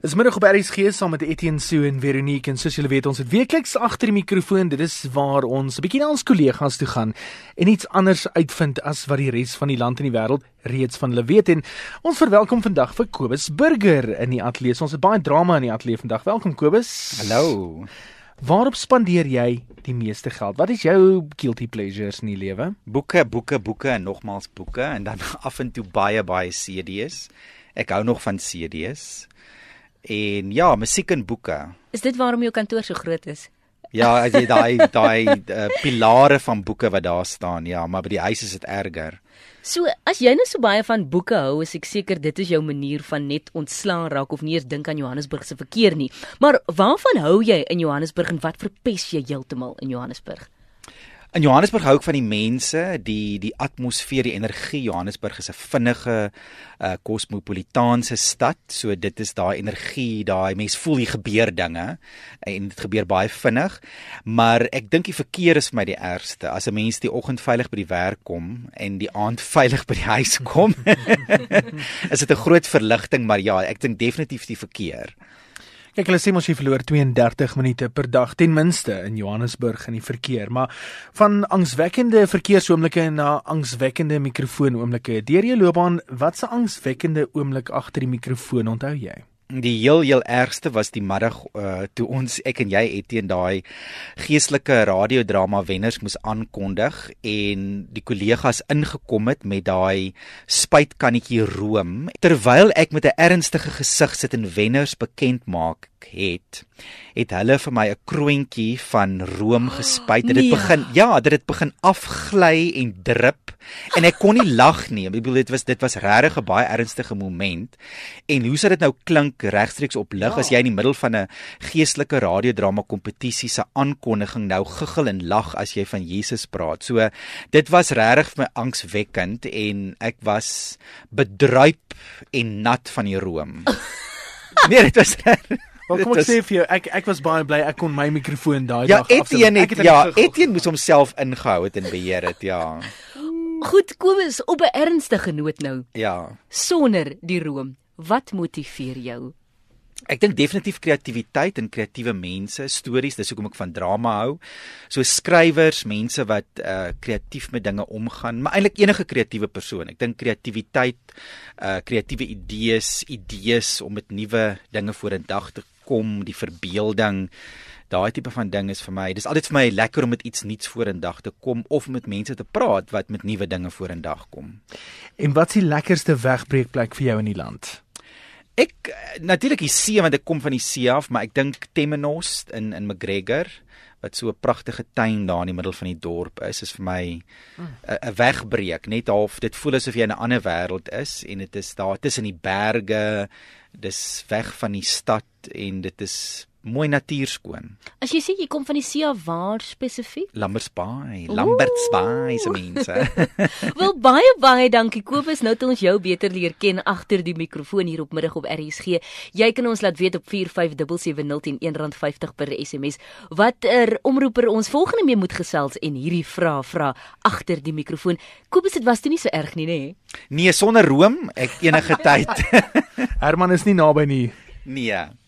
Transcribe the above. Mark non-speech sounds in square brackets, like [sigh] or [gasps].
Dis middag op RSG saam met Etienne Sue en Veronique en soos julle weet ons het weekliks agter die mikrofoon dit is waar ons 'n bietjie na ons kollegas toe gaan en iets anders uitvind as wat die res van die land en die wêreld reeds van hulle weet en ons verwelkom vandag vir Kobus Burger in die ateljee. Ons het baie drama in die ateljee vandag. Welkom Kobus. Hallo. Waarop spandeer jy die meeste geld? Wat is jou guilty pleasures in die lewe? Boeke, boeke, boeke en nogmaals boeke en dan [laughs] af en toe baie baie CD's. Ek hou nog van CD's. En ja, musiek en boeke. Is dit waarom jou kantoor so groot is? Ja, as jy daai [laughs] daai uh, pilare van boeke wat daar staan, ja, maar by die huis is dit erger. So, as jy nou so baie van boeke hou, is ek seker dit is jou manier van net ontslaan raak of nie eens dink aan Johannesburg se verkeer nie. Maar waarvan hou jy in Johannesburg en wat verpes jy heeltemal in Johannesburg? In Johannesburg hou ek van die mense, die die atmosfeer, die energie. Johannesburg is 'n vinnige uh kosmopolitaanse stad, so dit is daai energie, daai mens voel hier gebeur dinge en dit gebeur baie vinnig. Maar ek dink die verkeer is vir my die ergste. As 'n mens die oggend veilig by die werk kom en die aand [laughs] veilig by die huis kom, [laughs] is dit 'n groot verligting, maar ja, ek dink definitief die verkeer. Kyk, hulle sê mos jy verloor 32 minute per dag ten minste in Johannesburg in die verkeer, maar van angswekkende verkeersoomblikke na angswekkende mikrofoonoomblikke. Deur jou loopbaan, watse angswekkende oomblik agter die mikrofoon onthou jy? Die heel heel ergste was die middag uh, toe ons ek en jy het teen daai geestelike radiodrama wenners moes aankondig en die kollegas ingekom het met daai spuitkannetjie room terwyl ek met 'n ernstige gesig sit en wenners bekend maak het het hulle vir my 'n kroontjie van room [gasps] gespuit dit nee. begin ja dit het begin afgly en drup en ek kon nie lag nie ek bedoel dit was dit was regtig 'n baie ernstige moment en hoe sou dit nou klink regstreeks op lig ja. as jy in die middel van 'n geestelike radiodrama kompetisie se aankondiging nou giggel en lag as jy van Jesus praat so dit was regtig vir my angswekkend en ek was bedruip en nat van die room [laughs] nee dit was Wel kom ek sê vir jou, ek ek was baie bly ek kon my mikrofoon daai ja, dag afsit. Etienne Ek het, ja. Etienne moes homself ingehou het en beheer het, ja. [laughs] Goed, kom eens op 'n ernstige noot nou. Ja. Sonder die room, wat motiveer jou? Ek dink definitief kreatiwiteit en kreatiewe mense, stories, dis hoekom ek van drama hou. So skrywers, mense wat uh kreatief met dinge omgaan, maar eintlik enige kreatiewe persoon. Ek dink kreatiwiteit, uh kreatiewe idees, idees om met nuwe dinge vorendag te kom, die verbeelding, daai tipe van ding is vir my. Dis altyd vir my lekker om met iets nuuts vorendag te kom of met mense te praat wat met nuwe dinge vorendag kom. En wat is die lekkerste wegbreekplek vir jou in die land? Ek eh, natuurlik die see want ek kom van die see af, maar ek dink Temenos in in McGregor wat so 'n pragtige tuin daar in die middel van die dorp is, is vir my 'n mm. wegbreek, net half dit voel asof jy in 'n ander wêreld is en dit is daar tussen die berge, dis weg van die stad en dit is mooi natuurskoon. As jy sê jy kom van die see af, waar spesifiek? Lambert's Bay, Lambert's Bay se mense. [laughs] Wel baie baie dankie Kobus. Nou het ons jou beter leer ken agter die mikrofoon hier op middag op RSG. Jy kan ons laat weet op 4577010 R1.50 per SMS watter omroeper ons volgende mee moet gesels en hierdie vrae vra agter die mikrofoon. Kobus, dit was toe nie so erg nie, nê? nee, sonder room ek enige tyd. [laughs] Herman is nie naby nie. nee.